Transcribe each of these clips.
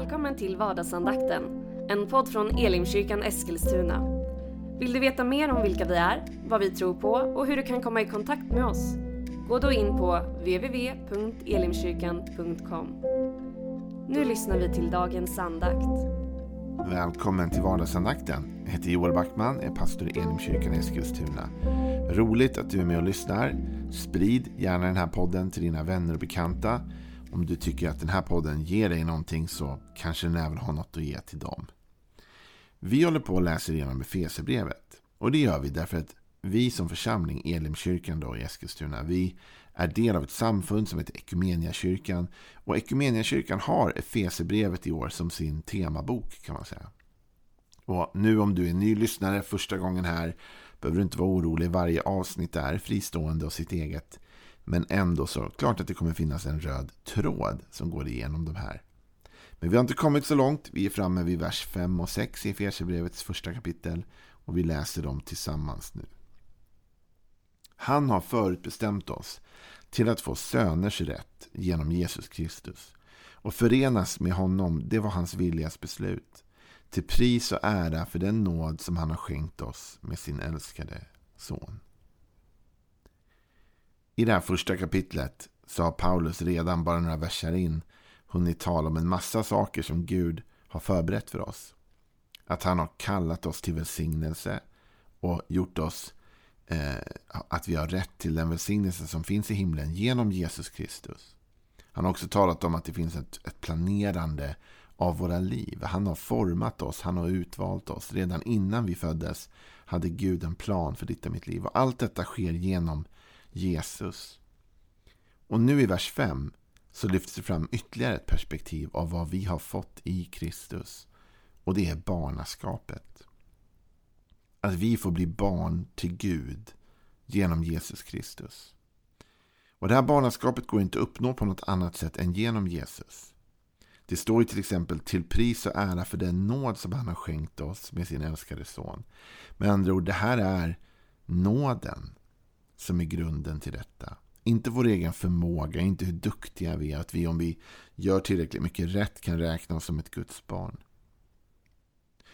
Välkommen till vardagsandakten, en podd från Elimkyrkan Eskilstuna. Vill du veta mer om vilka vi är, vad vi tror på och hur du kan komma i kontakt med oss? Gå då in på www.elimkyrkan.com. Nu lyssnar vi till dagens andakt. Välkommen till vardagsandakten. Jag heter Joel Backman, är pastor i Elimkyrkan Eskilstuna. Roligt att du är med och lyssnar. Sprid gärna den här podden till dina vänner och bekanta. Om du tycker att den här podden ger dig någonting så kanske den även har något att ge till dem. Vi håller på att läsa igenom Efesierbrevet. Och det gör vi därför att vi som församling, Elimkyrkan då i Eskilstuna, vi är del av ett samfund som heter Ekumeniakyrkan. Och Ekumeniakyrkan har Efesierbrevet i år som sin temabok kan man säga. Och nu om du är ny lyssnare första gången här behöver du inte vara orolig. Varje avsnitt är fristående och sitt eget. Men ändå så klart att det kommer finnas en röd tråd som går igenom de här. Men vi har inte kommit så långt. Vi är framme vid vers 5 och 6 i Efesierbrevets första kapitel. Och vi läser dem tillsammans nu. Han har förutbestämt oss till att få söners rätt genom Jesus Kristus. Och förenas med honom, det var hans viljas beslut. Till pris och ära för den nåd som han har skänkt oss med sin älskade son. I det här första kapitlet så har Paulus redan bara några verser in hunnit tala om en massa saker som Gud har förberett för oss. Att han har kallat oss till välsignelse och gjort oss eh, att vi har rätt till den välsignelse som finns i himlen genom Jesus Kristus. Han har också talat om att det finns ett, ett planerande av våra liv. Han har format oss, han har utvalt oss. Redan innan vi föddes hade Gud en plan för ditt och mitt liv. Och allt detta sker genom Jesus. Och nu i vers 5 så lyfts det fram ytterligare ett perspektiv av vad vi har fått i Kristus. Och det är barnaskapet. Att vi får bli barn till Gud genom Jesus Kristus. Och Det här barnaskapet går inte att uppnå på något annat sätt än genom Jesus. Det står till exempel till pris och ära för den nåd som han har skänkt oss med sin älskade son. Med andra ord, det här är nåden som är grunden till detta. Inte vår egen förmåga, inte hur duktiga vi är. Att vi om vi gör tillräckligt mycket rätt kan räkna oss som ett Guds barn.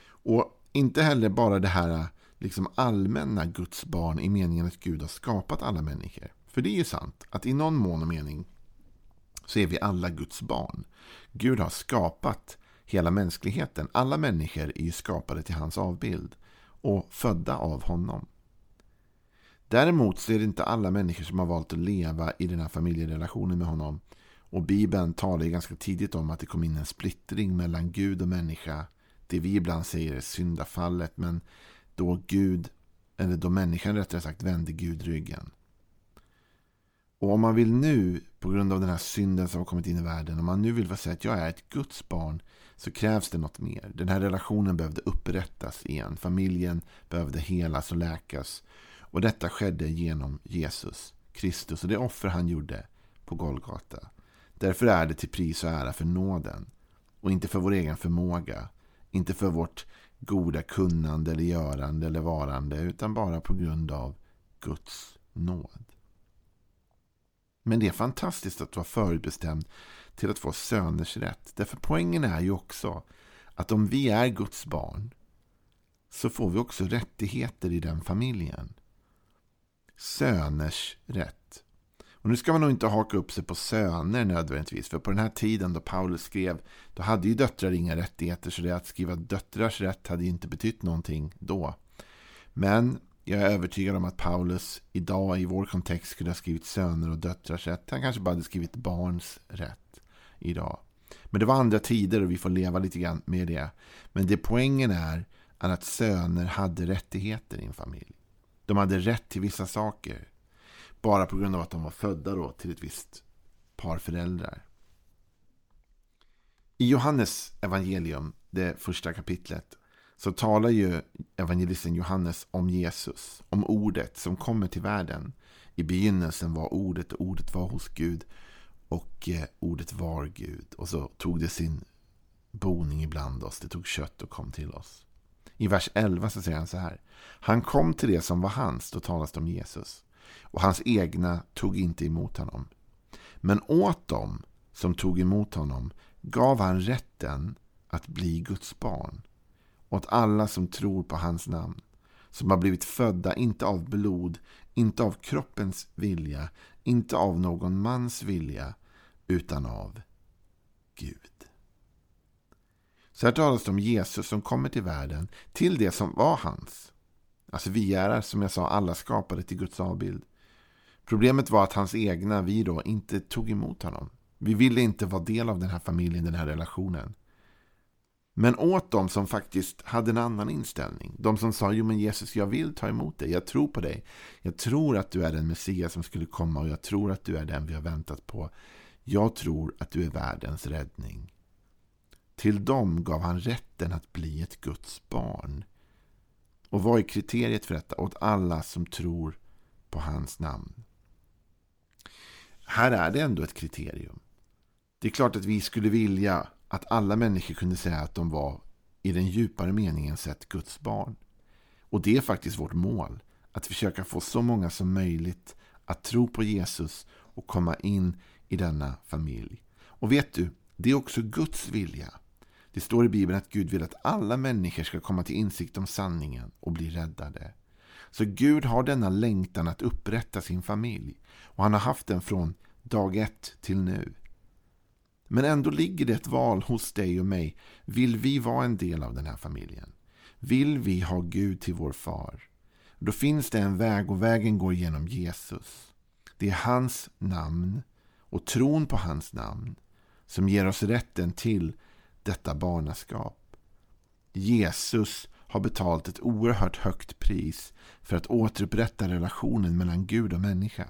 Och inte heller bara det här liksom allmänna Guds barn i meningen att Gud har skapat alla människor. För det är ju sant att i någon mån och mening så är vi alla Guds barn. Gud har skapat hela mänskligheten. Alla människor är ju skapade till hans avbild och födda av honom. Däremot så är det inte alla människor som har valt att leva i den här familjerelationen med honom. Och Bibeln talar ju ganska tidigt om att det kom in en splittring mellan Gud och människa. Det vi ibland säger är syndafallet. Men då Gud, eller då människan rättare sagt vände Gud ryggen. Och om man vill nu, på grund av den här synden som har kommit in i världen, om man nu vill säga att jag är ett Guds barn, så krävs det något mer. Den här relationen behövde upprättas igen. Familjen behövde helas och läkas. Och detta skedde genom Jesus Kristus och det offer han gjorde på Golgata. Därför är det till pris och ära för nåden och inte för vår egen förmåga. Inte för vårt goda kunnande eller görande eller varande utan bara på grund av Guds nåd. Men det är fantastiskt att vara förutbestämd till att få söners rätt. Därför poängen är ju också att om vi är Guds barn så får vi också rättigheter i den familjen söners rätt. Och nu ska man nog inte haka upp sig på söner nödvändigtvis. För på den här tiden då Paulus skrev, då hade ju döttrar inga rättigheter. Så det att skriva döttrars rätt hade ju inte betytt någonting då. Men jag är övertygad om att Paulus idag i vår kontext skulle ha skrivit söner och döttrars rätt. Han kanske bara hade skrivit barns rätt idag. Men det var andra tider och vi får leva lite grann med det. Men det poängen är att söner hade rättigheter i en familj. De hade rätt till vissa saker. Bara på grund av att de var födda då till ett visst par föräldrar. I Johannes evangelium, det första kapitlet, så talar ju evangelisten Johannes om Jesus, om ordet som kommer till världen. I begynnelsen var ordet och ordet var hos Gud och eh, ordet var Gud. Och så tog det sin boning ibland oss, det tog kött och kom till oss. I vers 11 så säger han så här. Han kom till det som var hans, då talas det om Jesus. Och hans egna tog inte emot honom. Men åt dem som tog emot honom gav han rätten att bli Guds barn åt alla som tror på hans namn som har blivit födda inte av blod, inte av kroppens vilja, inte av någon mans vilja, utan av Gud. Så här talas det om Jesus som kommer till världen, till det som var hans. Alltså vi är, som jag sa, alla skapade till Guds avbild. Problemet var att hans egna, vi då, inte tog emot honom. Vi ville inte vara del av den här familjen, den här relationen. Men åt dem som faktiskt hade en annan inställning. De som sa, jo men Jesus, jag vill ta emot dig. Jag tror på dig. Jag tror att du är den Messias som skulle komma och jag tror att du är den vi har väntat på. Jag tror att du är världens räddning. Till dem gav han rätten att bli ett Guds barn. Och vad är kriteriet för detta? Åt alla som tror på hans namn. Här är det ändå ett kriterium. Det är klart att vi skulle vilja att alla människor kunde säga att de var i den djupare meningen sett Guds barn. Och det är faktiskt vårt mål. Att försöka få så många som möjligt att tro på Jesus och komma in i denna familj. Och vet du, det är också Guds vilja. Det står i Bibeln att Gud vill att alla människor ska komma till insikt om sanningen och bli räddade. Så Gud har denna längtan att upprätta sin familj. Och han har haft den från dag ett till nu. Men ändå ligger det ett val hos dig och mig. Vill vi vara en del av den här familjen? Vill vi ha Gud till vår far? Då finns det en väg och vägen går genom Jesus. Det är hans namn och tron på hans namn som ger oss rätten till detta barnaskap. Jesus har betalt ett oerhört högt pris för att återupprätta relationen mellan Gud och människa.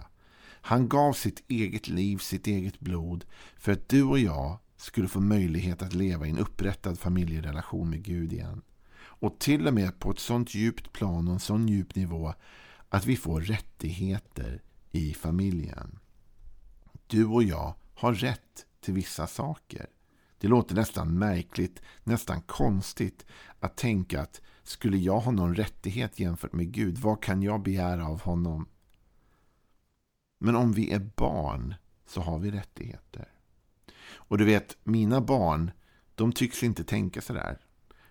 Han gav sitt eget liv, sitt eget blod för att du och jag skulle få möjlighet att leva i en upprättad familjerelation med Gud igen. Och till och med på ett sånt djupt plan och en sån djup nivå att vi får rättigheter i familjen. Du och jag har rätt till vissa saker. Det låter nästan märkligt, nästan konstigt att tänka att skulle jag ha någon rättighet jämfört med Gud, vad kan jag begära av honom? Men om vi är barn så har vi rättigheter. Och du vet, mina barn, de tycks inte tänka sådär.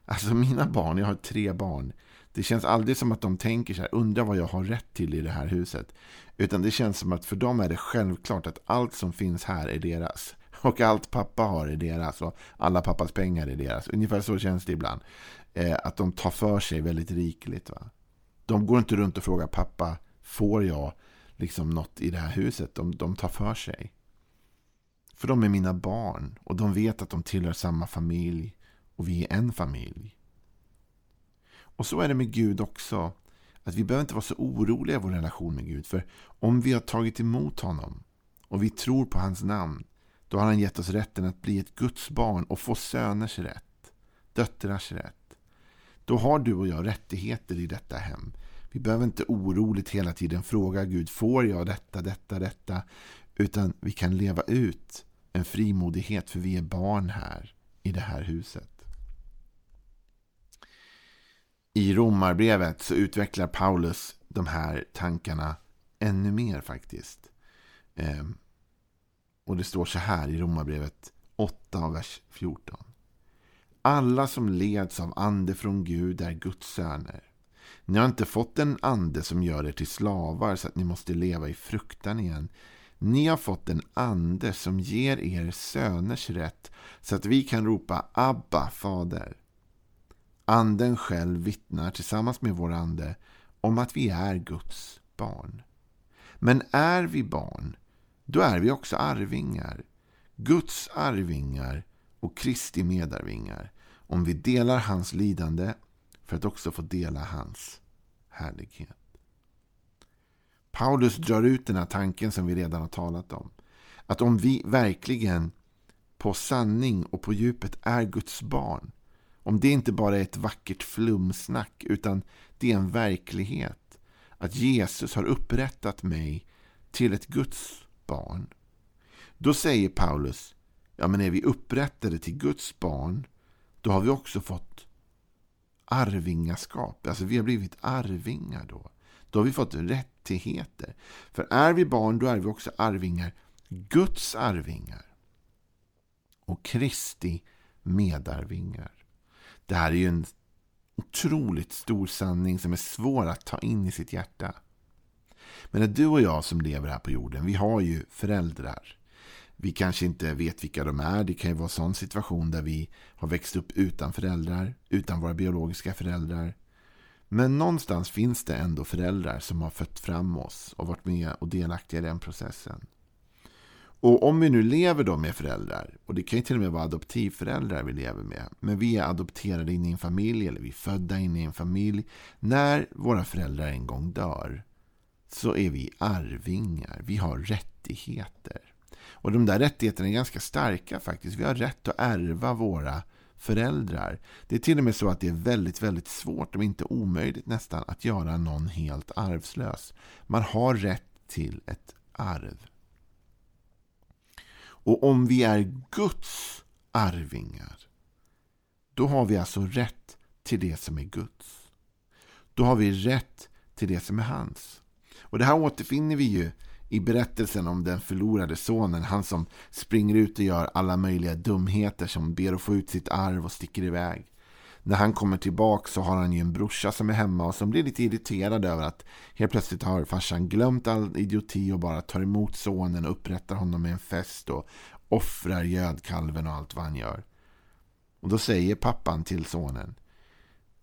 Alltså mina barn, jag har tre barn. Det känns aldrig som att de tänker så här, undrar vad jag har rätt till i det här huset. Utan det känns som att för dem är det självklart att allt som finns här är deras. Och allt pappa har är deras och alla pappas pengar är deras. Ungefär så känns det ibland. Eh, att de tar för sig väldigt rikligt. Va? De går inte runt och frågar pappa, får jag liksom något i det här huset? De, de tar för sig. För de är mina barn och de vet att de tillhör samma familj och vi är en familj. Och så är det med Gud också. Att vi behöver inte vara så oroliga i vår relation med Gud. För om vi har tagit emot honom och vi tror på hans namn då har han gett oss rätten att bli ett Guds barn och få söners rätt, döttrars rätt. Då har du och jag rättigheter i detta hem. Vi behöver inte oroligt hela tiden fråga Gud, får jag detta, detta, detta? Utan vi kan leva ut en frimodighet för vi är barn här i det här huset. I Romarbrevet så utvecklar Paulus de här tankarna ännu mer faktiskt. Ehm, och det står så här i Romarbrevet 8, vers 14. Alla som leds av ande från Gud är Guds söner. Ni har inte fått en ande som gör er till slavar så att ni måste leva i fruktan igen. Ni har fått en ande som ger er söners rätt så att vi kan ropa Abba, fader. Anden själv vittnar tillsammans med vår ande om att vi är Guds barn. Men är vi barn då är vi också arvingar. Guds arvingar och Kristi medarvingar. Om vi delar hans lidande för att också få dela hans härlighet. Paulus drar ut den här tanken som vi redan har talat om. Att om vi verkligen på sanning och på djupet är Guds barn. Om det inte bara är ett vackert flumsnack utan det är en verklighet. Att Jesus har upprättat mig till ett Guds barn. Då säger Paulus, ja men är vi upprättade till Guds barn, då har vi också fått arvingaskap. Alltså vi har blivit arvingar då. Då har vi fått rättigheter. För är vi barn, då är vi också arvingar. Guds arvingar. och Kristi medarvingar. Det här är ju en otroligt stor sanning som är svår att ta in i sitt hjärta. Men att du och jag som lever här på jorden, vi har ju föräldrar. Vi kanske inte vet vilka de är. Det kan ju vara en sån situation där vi har växt upp utan föräldrar, utan våra biologiska föräldrar. Men någonstans finns det ändå föräldrar som har fött fram oss och varit med och delaktiga i den processen. Och om vi nu lever då med föräldrar, och det kan ju till och med vara adoptivföräldrar vi lever med, men vi är adopterade in i en familj eller vi är födda in i en familj. När våra föräldrar en gång dör så är vi arvingar. Vi har rättigheter. Och de där rättigheterna är ganska starka faktiskt. Vi har rätt att ärva våra föräldrar. Det är till och med så att det är väldigt, väldigt svårt, om inte omöjligt nästan, att göra någon helt arvslös. Man har rätt till ett arv. Och om vi är Guds arvingar, då har vi alltså rätt till det som är Guds. Då har vi rätt till det som är hans. Och det här återfinner vi ju i berättelsen om den förlorade sonen. Han som springer ut och gör alla möjliga dumheter som ber att få ut sitt arv och sticker iväg. När han kommer tillbaka så har han ju en brorsa som är hemma och som blir lite irriterad över att helt plötsligt har farsan glömt all idioti och bara tar emot sonen och upprättar honom med en fest och offrar gödkalven och allt vad han gör. Och då säger pappan till sonen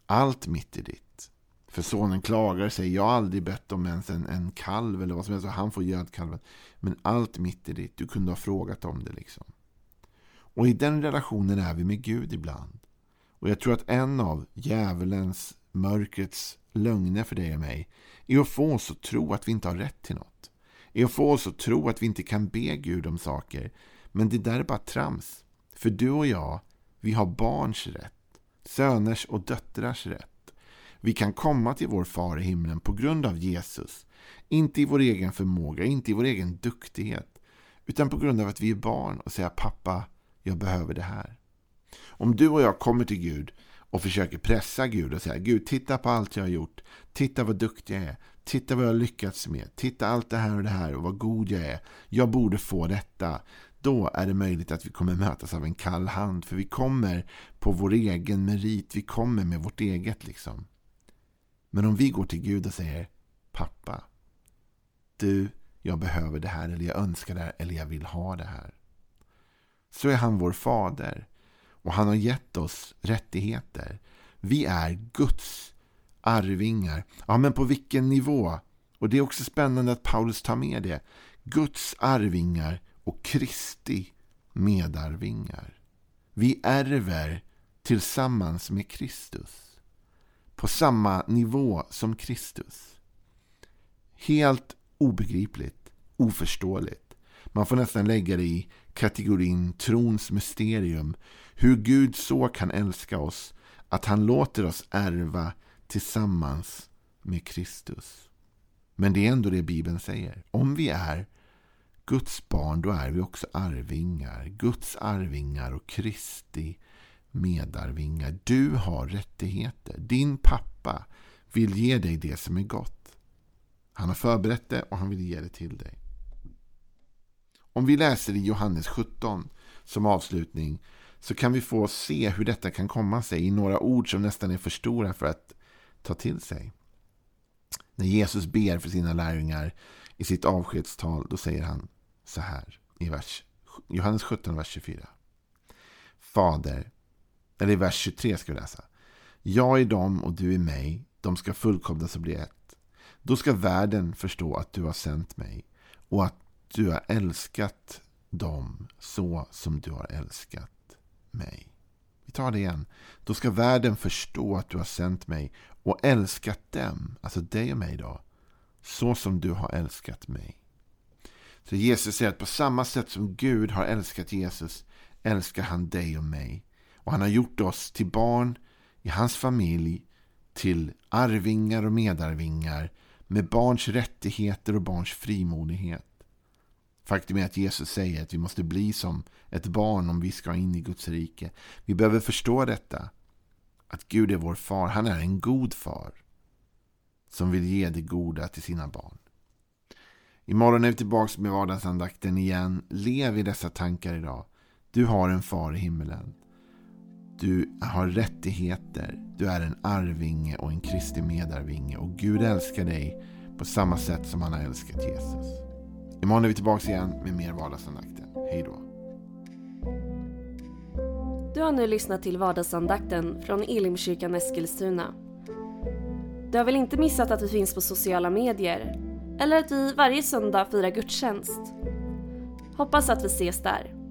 Allt mitt är ditt. För sonen klagar och säger jag har aldrig bett om ens en, en kalv eller vad som helst. Han får gödkalven. Men allt mitt i ditt. Du kunde ha frågat om det liksom. Och i den relationen är vi med Gud ibland. Och jag tror att en av djävulens, mörkrets lögner för dig och mig är att få oss att tro att vi inte har rätt till något. Är att få oss att tro att vi inte kan be Gud om saker. Men det där är bara trams. För du och jag, vi har barns rätt. Söners och döttrars rätt. Vi kan komma till vår far i himlen på grund av Jesus. Inte i vår egen förmåga, inte i vår egen duktighet. Utan på grund av att vi är barn och säga pappa, jag behöver det här. Om du och jag kommer till Gud och försöker pressa Gud och säga Gud, titta på allt jag har gjort. Titta vad duktig jag är. Titta vad jag har lyckats med. Titta allt det här och det här och vad god jag är. Jag borde få detta. Då är det möjligt att vi kommer mötas av en kall hand. För vi kommer på vår egen merit. Vi kommer med vårt eget liksom. Men om vi går till Gud och säger Pappa, du, jag behöver det här eller jag önskar det här eller jag vill ha det här. Så är han vår fader. Och han har gett oss rättigheter. Vi är Guds arvingar. Ja, men på vilken nivå? Och det är också spännande att Paulus tar med det. Guds arvingar och Kristi medarvingar. Vi ärver tillsammans med Kristus. På samma nivå som Kristus. Helt obegripligt, oförståeligt. Man får nästan lägga det i kategorin trons mysterium. Hur Gud så kan älska oss att han låter oss ärva tillsammans med Kristus. Men det är ändå det Bibeln säger. Om vi är Guds barn, då är vi också arvingar. Guds arvingar och Kristi medarvingar. Du har rättigheter. Din pappa vill ge dig det som är gott. Han har förberett det och han vill ge det till dig. Om vi läser i Johannes 17 som avslutning så kan vi få se hur detta kan komma sig i några ord som nästan är för stora för att ta till sig. När Jesus ber för sina lärjungar i sitt avskedstal då säger han så här i vers, Johannes 17, vers 24. Fader, eller i vers 23 ska vi läsa. Jag är dem och du är mig, de ska fullkomnas och bli ett. Då ska världen förstå att du har sänt mig och att du har älskat dem så som du har älskat mig. Vi tar det igen. Då ska världen förstå att du har sänt mig och älskat dem, alltså dig och mig då, så som du har älskat mig. Så Jesus säger att på samma sätt som Gud har älskat Jesus älskar han dig och mig. Och han har gjort oss till barn i hans familj, till arvingar och medarvingar med barns rättigheter och barns frimodighet. Faktum är att Jesus säger att vi måste bli som ett barn om vi ska in i Guds rike. Vi behöver förstå detta. Att Gud är vår far. Han är en god far. Som vill ge det goda till sina barn. Imorgon är vi tillbaka med vardagsandakten igen. Lev i dessa tankar idag. Du har en far i himmelen. Du har rättigheter. Du är en arvinge och en Kristi medarvinge. Och Gud älskar dig på samma sätt som han har älskat Jesus. Imorgon är vi tillbaka igen med mer vardagsandakten. Hej då. Du har nu lyssnat till vardagsandakten från Elimkyrkan Eskilstuna. Du har väl inte missat att vi finns på sociala medier? Eller att vi varje söndag firar gudstjänst? Hoppas att vi ses där.